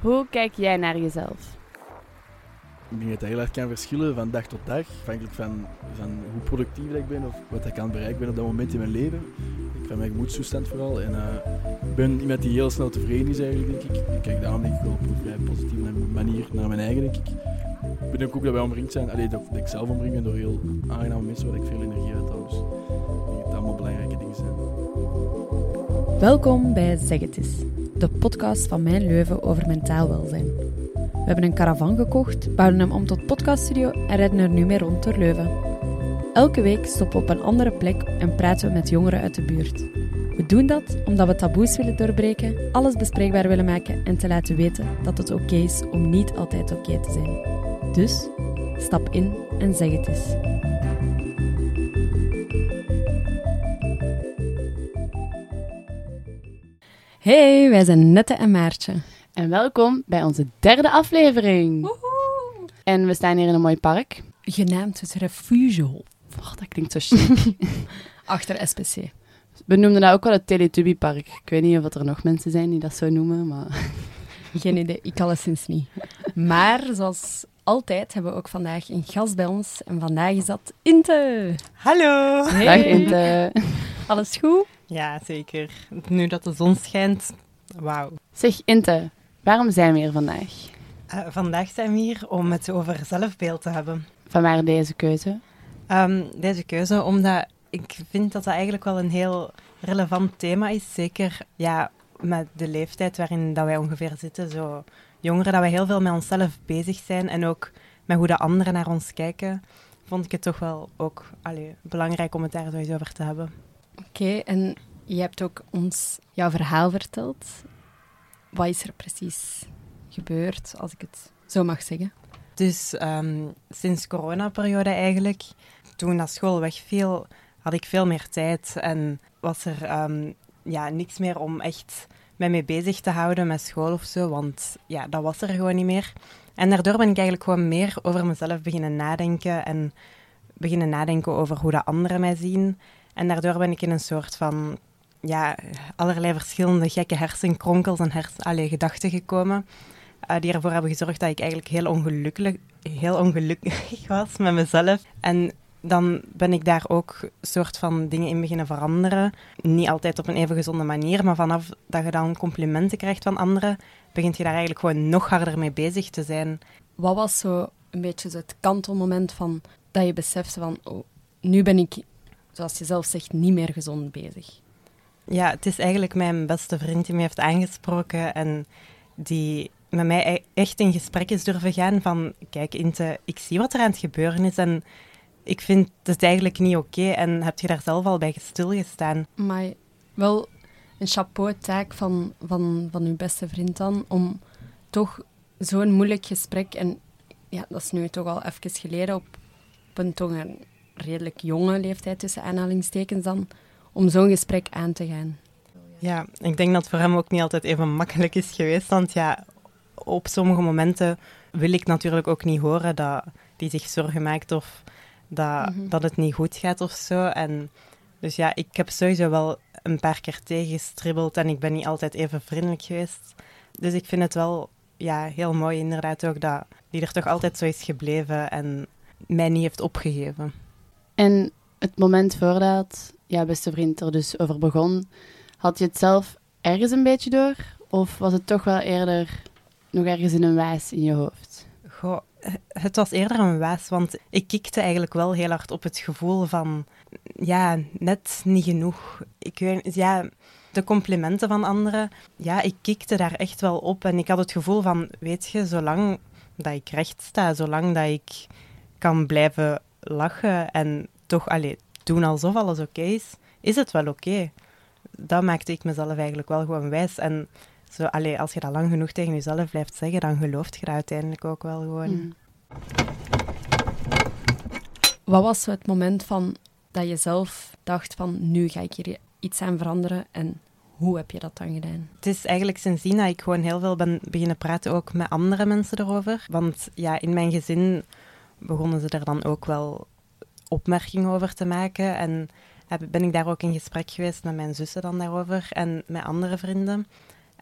Hoe kijk jij naar jezelf? Ik denk dat dat heel erg kan verschillen van dag tot dag. Afhankelijk van, van hoe productief ik ben of wat ik aan het bereiken ben op dat moment in mijn leven. Van mijn gemoedstoestand vooral. En uh, ik ben iemand die heel snel tevreden is eigenlijk, denk ik. Ik kijk daarom denk ik wel op een vrij positieve manier naar mijn eigen, denk ik. Ik ben ook dat wij omringd zijn, alleen dat, ik zelf omringd ben door heel aangename mensen waar ik veel energie uit haal. Dus ik denk dat het allemaal belangrijke dingen zijn. Welkom bij Zeg het eens, de podcast van Mijn Leuven over mentaal welzijn. We hebben een caravan gekocht, bouwen hem om tot podcaststudio en rijden er nu mee rond door Leuven. Elke week stoppen we op een andere plek en praten we met jongeren uit de buurt. We doen dat omdat we taboes willen doorbreken, alles bespreekbaar willen maken en te laten weten dat het oké is om niet altijd oké te zijn. Dus stap in en zeg het eens. Hey, wij zijn Nette en Maartje. En welkom bij onze derde aflevering. Woehoe. En we staan hier in een mooi park. Genaamd het Refuge. Oh, dat klinkt zo chic. Achter SPC. We noemden dat ook wel het Teletubby-park. Ik weet niet of er nog mensen zijn die dat zo noemen, maar... Geen idee, ik alleszins niet. Maar zoals altijd hebben we ook vandaag een gast bij ons. En vandaag is dat Inte. Hallo. Hey. Dag Inte. Alles goed? Ja, zeker. Nu dat de zon schijnt, wauw. Zeg Inte, waarom zijn we hier vandaag? Uh, vandaag zijn we hier om het over zelfbeeld te hebben. Van waar deze keuze? Um, deze keuze omdat ik vind dat dat eigenlijk wel een heel relevant thema is. Zeker ja, met de leeftijd waarin dat wij ongeveer zitten. Zo jongeren, dat wij heel veel met onszelf bezig zijn en ook met hoe de anderen naar ons kijken. Vond ik het toch wel ook allee, belangrijk om het daar zo eens over te hebben. Oké, en je hebt ook ons jouw verhaal verteld. Wat is er precies gebeurd, als ik het zo mag zeggen? Dus um, sinds coronaperiode eigenlijk, toen dat school wegviel, had ik veel meer tijd en was er um, ja, niks meer om echt mij mee bezig te houden met school of zo, want ja, dat was er gewoon niet meer. En daardoor ben ik eigenlijk gewoon meer over mezelf beginnen nadenken en beginnen nadenken over hoe de anderen mij zien. En daardoor ben ik in een soort van ja, allerlei verschillende gekke hersenkronkels en hers allee, gedachten gekomen. Uh, die ervoor hebben gezorgd dat ik eigenlijk heel ongelukkig, heel ongelukkig was met mezelf. En dan ben ik daar ook soort van dingen in beginnen veranderen. Niet altijd op een even gezonde manier, maar vanaf dat je dan complimenten krijgt van anderen, begint je daar eigenlijk gewoon nog harder mee bezig te zijn. Wat was zo een beetje het kantelmoment van dat je besefte van, oh, nu ben ik, zoals je zelf zegt, niet meer gezond bezig? Ja, het is eigenlijk mijn beste vriend die me heeft aangesproken en die met mij e-, echt in gesprek is durven gaan van, kijk Inte, ik zie wat er aan het gebeuren is en ik vind het eigenlijk niet oké. En heb je daar zelf al bij stilgestaan? Maar wel een chapeau taak van, van, van uw beste vriend dan, om toch zo'n moeilijk gesprek, en ja, dat is nu toch al even geleden, op, op een een redelijk jonge leeftijd tussen aanhalingstekens dan, om zo'n gesprek aan te gaan. Ja, ik denk dat het voor hem ook niet altijd even makkelijk is geweest, want ja, op sommige momenten wil ik natuurlijk ook niet horen dat hij zich zorgen maakt of dat, mhm. dat het niet goed gaat of zo. En dus ja, ik heb sowieso wel een paar keer tegengestribbeld en ik ben niet altijd even vriendelijk geweest. Dus ik vind het wel ja, heel mooi inderdaad ook dat die er toch altijd zo is gebleven en mij niet heeft opgegeven. En het moment voordat jouw beste vriend er dus over begon, had je het zelf ergens een beetje door? Of was het toch wel eerder nog ergens in een wijs in je hoofd? Goh, het was eerder een waas, want ik kikte eigenlijk wel heel hard op het gevoel van, ja, net niet genoeg. Ik weet, ja, de complimenten van anderen, ja, ik kikte daar echt wel op. En ik had het gevoel van, weet je, zolang dat ik recht sta, zolang dat ik kan blijven lachen en toch allee, doen alsof alles oké is, is het wel oké. Dat maakte ik mezelf eigenlijk wel gewoon wijs. En zo, allee, als je dat lang genoeg tegen jezelf blijft zeggen, dan gelooft je dat uiteindelijk ook wel gewoon. Hmm. Wat was het moment van dat je zelf dacht van nu ga ik hier iets aan veranderen en hoe heb je dat dan gedaan? Het is eigenlijk sindsdien dat ik gewoon heel veel ben beginnen praten ook met andere mensen erover. Want ja, in mijn gezin begonnen ze er dan ook wel opmerkingen over te maken en ben ik daar ook in gesprek geweest met mijn zussen dan daarover en met andere vrienden.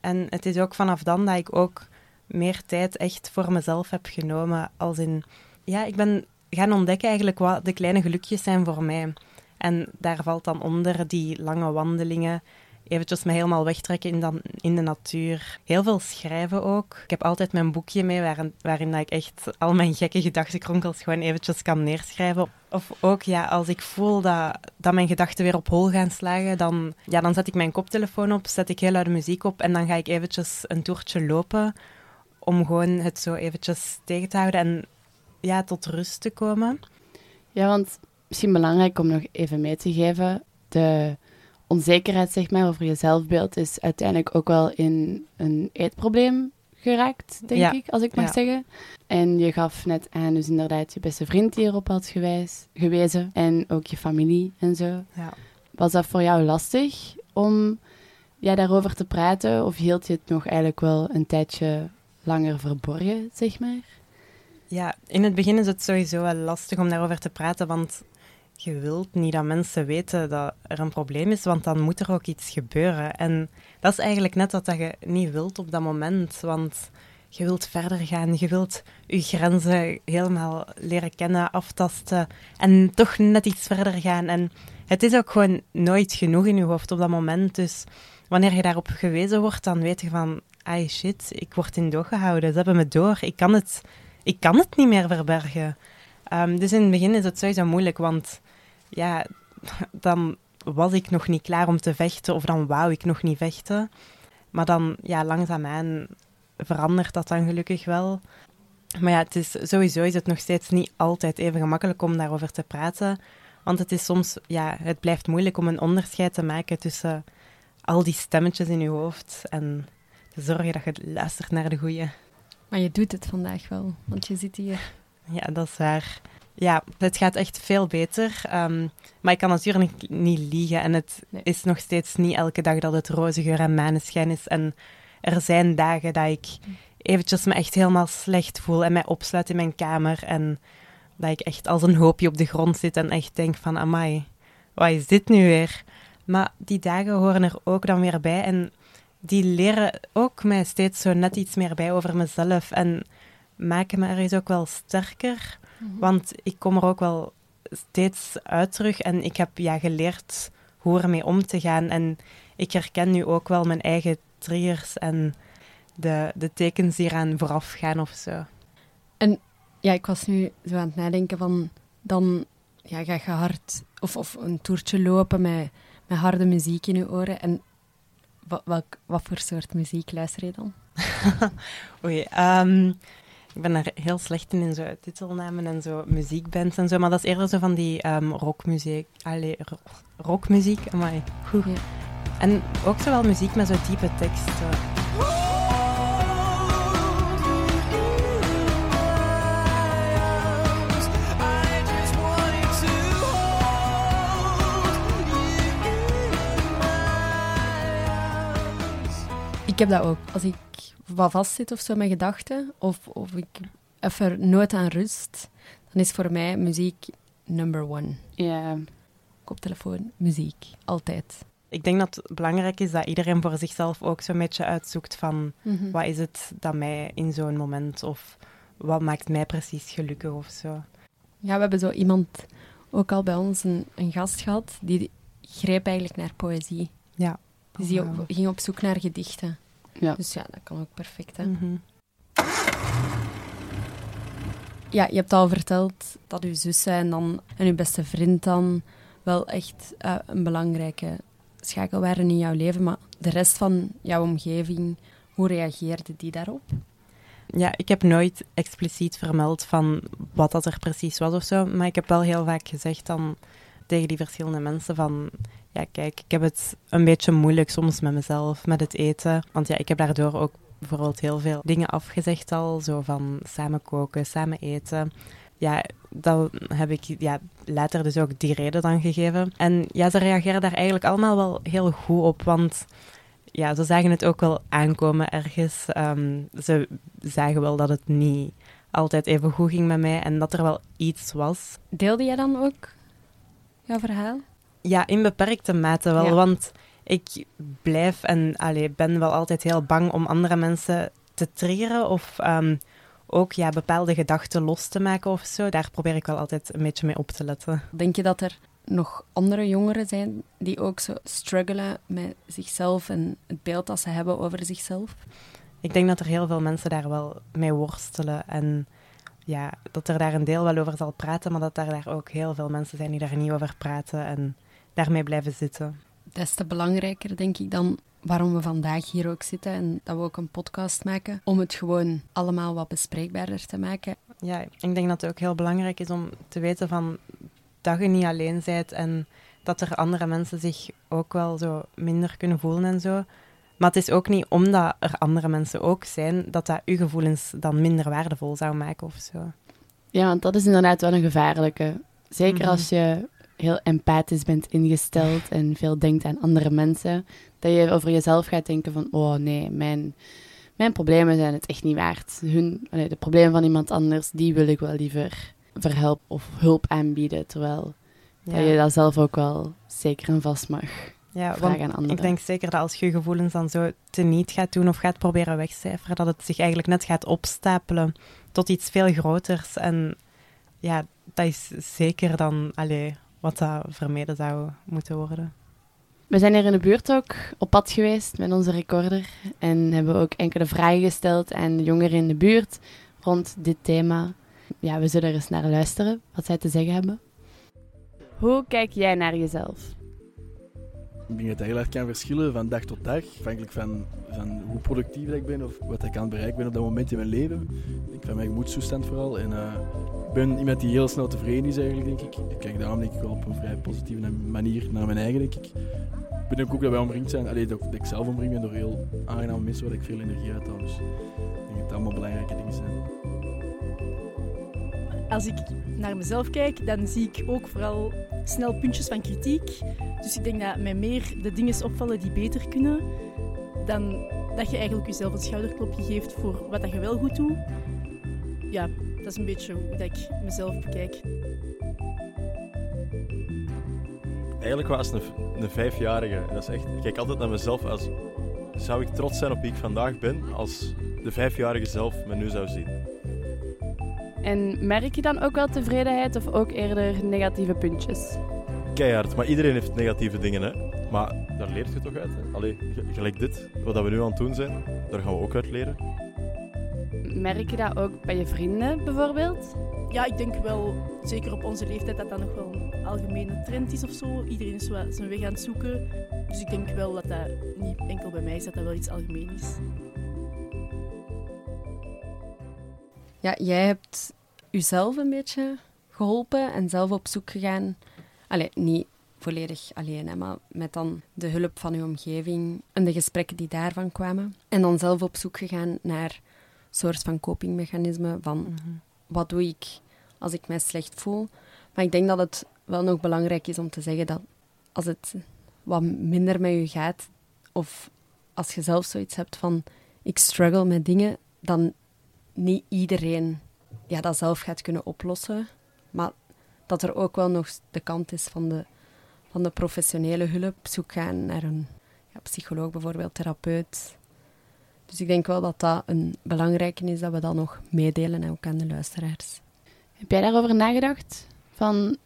En het is ook vanaf dan dat ik ook meer tijd echt voor mezelf heb genomen. Als in, ja, ik ben gaan ontdekken eigenlijk wat de kleine gelukjes zijn voor mij. En daar valt dan onder die lange wandelingen, eventjes me helemaal wegtrekken in, dan, in de natuur. Heel veel schrijven ook. Ik heb altijd mijn boekje mee waarin, waarin dat ik echt al mijn gekke gedachtenkronkels gewoon eventjes kan neerschrijven. Of ook, ja, als ik voel dat, dat mijn gedachten weer op hol gaan slagen, dan, ja, dan zet ik mijn koptelefoon op, zet ik heel luide muziek op en dan ga ik eventjes een toertje lopen om gewoon het zo eventjes tegen te houden en ja, tot rust te komen. Ja, want misschien belangrijk om nog even mee te geven, de onzekerheid zeg maar, over je zelfbeeld is uiteindelijk ook wel in een eetprobleem geraakt, denk ik, als ik mag zeggen. En je gaf net aan, dus inderdaad, je beste vriend die erop had gewijs, gewezen en ook je familie en zo. Ja. Was dat voor jou lastig om ja, daarover te praten of hield je het nog eigenlijk wel een tijdje langer verborgen, zeg maar? Ja, in het begin is het sowieso wel lastig om daarover te praten, want je wilt niet dat mensen weten dat er een probleem is, want dan moet er ook iets gebeuren. En dat is eigenlijk net wat je niet wilt op dat moment, want je wilt verder gaan, je wilt je grenzen helemaal leren kennen, aftasten en toch net iets verder gaan. En het is ook gewoon nooit genoeg in je hoofd op dat moment. Dus wanneer je daarop gewezen wordt, dan weet je van, ah shit, ik word in doog gehouden, ze hebben me door, ik kan het, ik kan het niet meer verbergen. Ehm, dus in het begin is het sowieso moeilijk, want ja, dan was ik nog niet klaar om te vechten of dan wou ik nog niet vechten. Maar dan, ja, langzaamaan verandert dat dan gelukkig wel. Maar ja, het is, sowieso is het nog steeds niet altijd even gemakkelijk om daarover te praten. Want het is soms, ja, het blijft moeilijk om een onderscheid te maken tussen al die stemmetjes in je hoofd en te zorgen dat je luistert naar de goeie. Maar je doet het vandaag wel, want je zit hier. Ja, dat is waar. Ja, het gaat echt veel beter. Ehm, maar ik kan natuurlijk niet liegen. En het is nog steeds niet elke dag dat het roze geur en maneschijn is. En er zijn dagen dat ik eventjes me echt helemaal slecht voel en mij opsluit in mijn kamer. En dat ik echt als een hoopje op de grond zit en echt denk van, amai, wat is dit nu weer? Maar die dagen horen er ook dan weer bij. En die leren ook mij steeds zo net iets meer bij over mezelf. En maken me ergens ook wel sterker. Mhm. Want ik kom er ook wel steeds uit terug en ik heb ja, geleerd hoe ermee om te gaan. En ik herken nu ook wel mijn eigen triggers en de, de tekens die eraan vooraf gaan of zo. En ja, ik was nu zo aan het nadenken van dan ja, ga je hard of, of een toertje lopen met, met harde muziek in je oren. En wat, welk, wat voor soort muziek luister je dan? Oei, um, ik ben er heel slecht in, in zo titelnamen en zo muziekbands en zo. Maar dat is eerder zo van die um, rockmuziek. Allee, rockmuziek. Amai, goed. Ja. En ook zo wel muziek met zo diepe teksten. Ik heb dat ook. Als ik wat vastzit of zo met gedachten, of, of ik even nooit aan rust, dan is voor mij muziek number one. Ja. Koptelefoon, muziek. Altijd. Ik denk dat het belangrijk is dat iedereen voor zichzelf ook zo'n beetje uitzoekt van mhm. wat is het dat mij in zo'n moment of wat maakt mij precies gelukkig of zo. Ja, we hebben zo iemand ook al bij ons een, een gast gehad die greep eigenlijk naar poëzie. Ja. Dus die ging op zoek naar gedichten. Ja. Dus ja, dat kan ook perfect. Hè? Mhm. Ja, je hebt al verteld dat uw zussen en, dan, en uw beste vriend dan wel echt uh, een belangrijke schakel waren in jouw leven. Maar de rest van jouw omgeving, hoe reageerde die daarop? Ja, ik heb nooit expliciet vermeld van wat dat er precies was of zo. Maar ik heb wel heel vaak gezegd dan tegen die verschillende mensen van ja, kijk, ik heb het een beetje moeilijk soms met mezelf, met het eten. Want ja, ik heb daardoor ook bijvoorbeeld heel veel dingen afgezegd al. Zo van samen koken, samen eten. Ja, dat heb ik ja, later dus ook die reden dan gegeven. En ja, ze reageren daar eigenlijk allemaal wel heel goed op. Want ja, ze zagen het ook wel aankomen ergens. Ehm, ze zagen wel dat het niet altijd even goed ging met mij en dat er wel iets was. Deelde jij dan ook jouw verhaal? Ja, in beperkte mate wel. Want ik blijf en allee, ben wel altijd heel bang om andere mensen te triggeren of ehm, ook ja, bepaalde gedachten los te maken of zo. Daar probeer ik wel altijd een beetje mee op te letten. Denk je dat er nog andere jongeren zijn die ook zo struggelen met zichzelf en het beeld dat ze hebben over zichzelf? Ik denk dat er heel veel mensen daar wel mee worstelen en ja, dat er daar een deel wel over zal praten, maar dat er daar ook heel veel mensen zijn die daar niet over praten en daarmee blijven zitten. Des te belangrijker, denk ik, dan waarom we vandaag hier ook zitten en dat we ook een podcast maken, om het gewoon allemaal wat bespreekbaarder te maken. Ja, ik denk dat het ook heel belangrijk is om te weten van dat je niet alleen bent en dat er andere mensen zich ook wel zo minder kunnen voelen en zo. Maar het is ook niet omdat er andere mensen ook zijn, dat dat uw gevoelens dan minder waardevol zou maken of zo. Ja, want dat is inderdaad wel een gevaarlijke. Zeker Mhm. als je heel empathisch bent ingesteld en veel denkt aan andere mensen, dat je over jezelf gaat denken van, oh nee, mijn, mijn problemen zijn het echt niet waard. Hun, de problemen van iemand anders, die wil ik wel liever verhelpen of hulp aanbieden, terwijl Ja, dat je dat zelf ook wel zeker en vast mag ja vragen want aan anderen. ik denk zeker dat als je je gevoelens dan zo teniet gaat doen of gaat proberen wegcijferen, dat het zich eigenlijk net gaat opstapelen tot iets veel groters. En ja, dat is zeker dan allee, wat dat vermeden zou moeten worden. We zijn hier in de buurt ook op pad geweest met onze recorder en hebben ook enkele vragen gesteld aan de jongeren in de buurt rond dit thema. Ja, we zullen er eens naar luisteren wat zij te zeggen hebben. Hoe kijk jij naar jezelf? Ik denk dat dat heel erg kan verschillen van dag tot dag. Afhankelijk van, van hoe productief ik ben of wat ik aan het bereiken ben op dat moment in mijn leven. Ik van mijn gemoedstoestand vooral. En eh, ik ben iemand die heel snel tevreden is eigenlijk, denk ik. Ik kijk daarom denk ik wel op een vrij positieve manier naar mijn eigen, ik. Ik ben ook dat wij omringd zijn, allee, dat, ik zelf omringd ben door heel aangename mensen waar ik veel energie uit haal. Dus ik denk dat het allemaal belangrijke dingen zijn. Als ik naar mezelf kijk, dan zie ik ook vooral snel puntjes van kritiek. Dus ik denk dat mij meer de dingen opvallen die beter kunnen, dan dat je eigenlijk jezelf een schouderklopje geeft voor wat je wel goed doet. Ja, dat is een beetje hoe ik mezelf bekijk. Eigenlijk was een, een vijfjarige. Dat is echt, ik kijk altijd naar mezelf als... Zou ik trots zijn op wie ik vandaag ben als de vijfjarige zelf me nu zou zien? En merk je dan ook wel tevredenheid of ook eerder negatieve puntjes? Keihard, maar iedereen heeft negatieve dingen, hè. Maar daar leert je toch uit, hè? Allee, gelijk dit, wat dat we nu aan het doen zijn, daar gaan we ook uit leren. Merk je dat ook bij je vrienden bijvoorbeeld? Ja, ik denk wel, zeker op onze leeftijd, dat dat nog wel een algemene trend is of zo. Iedereen is wel zijn weg aan het zoeken. Dus ik denk wel dat dat niet enkel bij mij is, dat dat wel iets algemeen is. Ja, jij hebt jezelf een beetje geholpen en zelf op zoek gegaan. Allee, niet volledig alleen, hè, maar met dan de hulp van uw omgeving en de gesprekken die daarvan kwamen. En dan zelf op zoek gegaan naar een soort van copingmechanisme van wat doe ik als ik mij slecht voel. Maar ik denk dat het wel nog belangrijk is om te zeggen dat als het wat minder met je gaat, of als je zelf zoiets hebt van ik struggle met dingen, dan niet iedereen ja, dat zelf gaat kunnen oplossen. Maar dat er ook wel nog de kant is van de, van de professionele hulp. Zoek gaan naar een psycholoog bijvoorbeeld, therapeut. Dus ik denk wel dat dat een belangrijke is, dat we dat nog meedelen en ook aan de luisteraars. Heb jij daarover nagedacht? Van,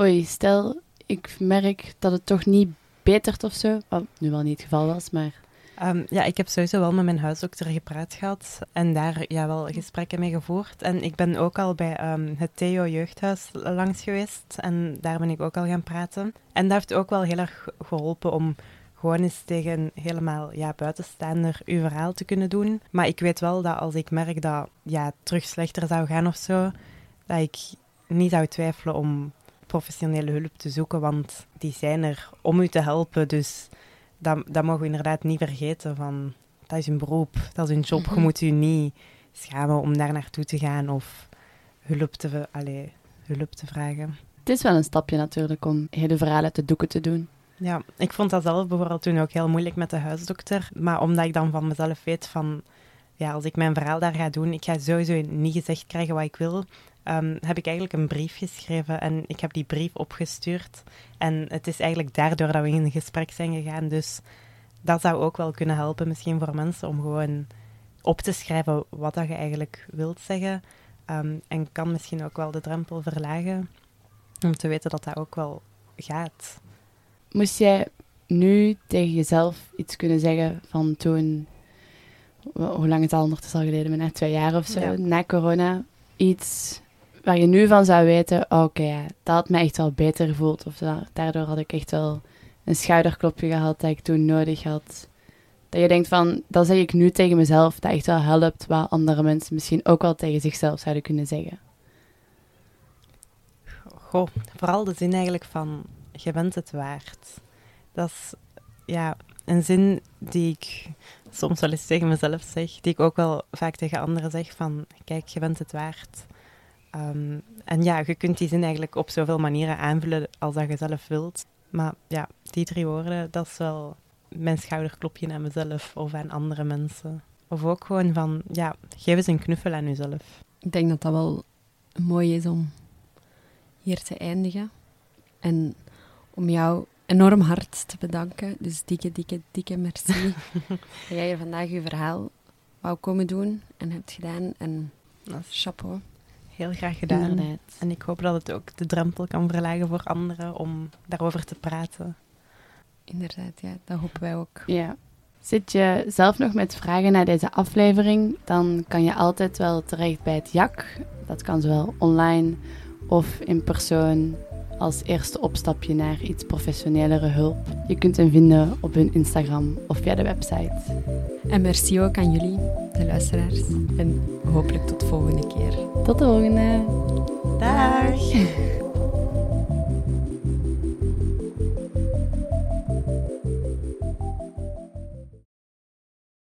oei, stel ik merk dat het toch niet betert of zo. Wat nu wel niet het geval was, maar Ehm, ja, ik heb sowieso wel met mijn huisdokter gepraat gehad en daar ja, wel gesprekken mee gevoerd. En ik ben ook al bij ehm, het Theo Jeugdhuis langs geweest en daar ben ik ook al gaan praten. En dat heeft ook wel heel erg geholpen om gewoon eens tegen helemaal ja, buitenstaander uw verhaal te kunnen doen. Maar ik weet wel dat als ik merk dat ja, terug slechter zou gaan of zo, dat ik niet zou twijfelen om professionele hulp te zoeken, want die zijn er om u te helpen. Dus dat, dat mogen we inderdaad niet vergeten. Van, dat is een beroep, dat is een job. Mhm. Je moet u niet schamen om daar naartoe te gaan of hulp te, hulp te vragen. het is wel een stapje natuurlijk om hele verhalen uit de doeken te doen. Ja, ik vond dat zelf bijvoorbeeld toen ook heel moeilijk met de huisdokter. Maar omdat ik dan van mezelf weet van... Ja, als ik mijn verhaal daar ga doen, ik ga sowieso niet gezegd krijgen wat ik wil. Ehm, heb ik eigenlijk een brief geschreven en ik heb die brief opgestuurd. En het is eigenlijk daardoor dat we in gesprek zijn gegaan. Dus dat zou ook wel kunnen helpen misschien voor mensen om gewoon op te schrijven wat dat je eigenlijk wilt zeggen. Ehm, en kan misschien ook wel de drempel verlagen om te weten dat dat ook wel gaat. Moest jij nu tegen jezelf iets kunnen zeggen van toen, hoe lang het al ondertussen al geleden, net twee jaar of zo, Ja. na corona, iets waar je nu van zou weten, oké, dat had me echt wel beter gevoeld. Of da- daardoor had ik echt wel een schouderklopje gehad dat ik toen nodig had. Dat je denkt van, dat zeg ik nu tegen mezelf, dat echt wel helpt, wat andere mensen misschien ook wel tegen zichzelf zouden kunnen zeggen. Goh, vooral de zin eigenlijk van je bent het waard. Dat is ja, een zin die ik soms wel eens tegen mezelf zeg, die ik ook wel vaak tegen anderen zeg van kijk, je bent het waard. Ehm, en ja, je kunt die zin eigenlijk op zoveel manieren aanvullen als dat je zelf wilt. Maar ja, die drie woorden, dat is wel mijn schouderklopje aan mezelf of aan andere mensen. Of ook gewoon van, ja, geef eens een knuffel aan jezelf. Ik denk dat dat wel mooi is om hier te eindigen. En om jou enorm hard te bedanken. Dus dikke, dikke, dikke merci. dat jij hier vandaag je verhaal wou komen doen en hebt gedaan. En chapeau. Heel graag gedaan. Inderdaad. En ik hoop dat het ook de drempel kan verlagen voor anderen om daarover te praten. Inderdaad, ja, dat hopen wij ook. Ja. Zit je zelf nog met vragen naar deze aflevering, dan kan je altijd wel terecht bij het JAK. Dat kan zowel online of in persoon als eerste opstapje naar iets professionelere hulp. Je kunt hen vinden op hun Instagram of via de website. En merci ook aan jullie, de luisteraars. En hopelijk tot de volgende keer. Tot de volgende! Dag!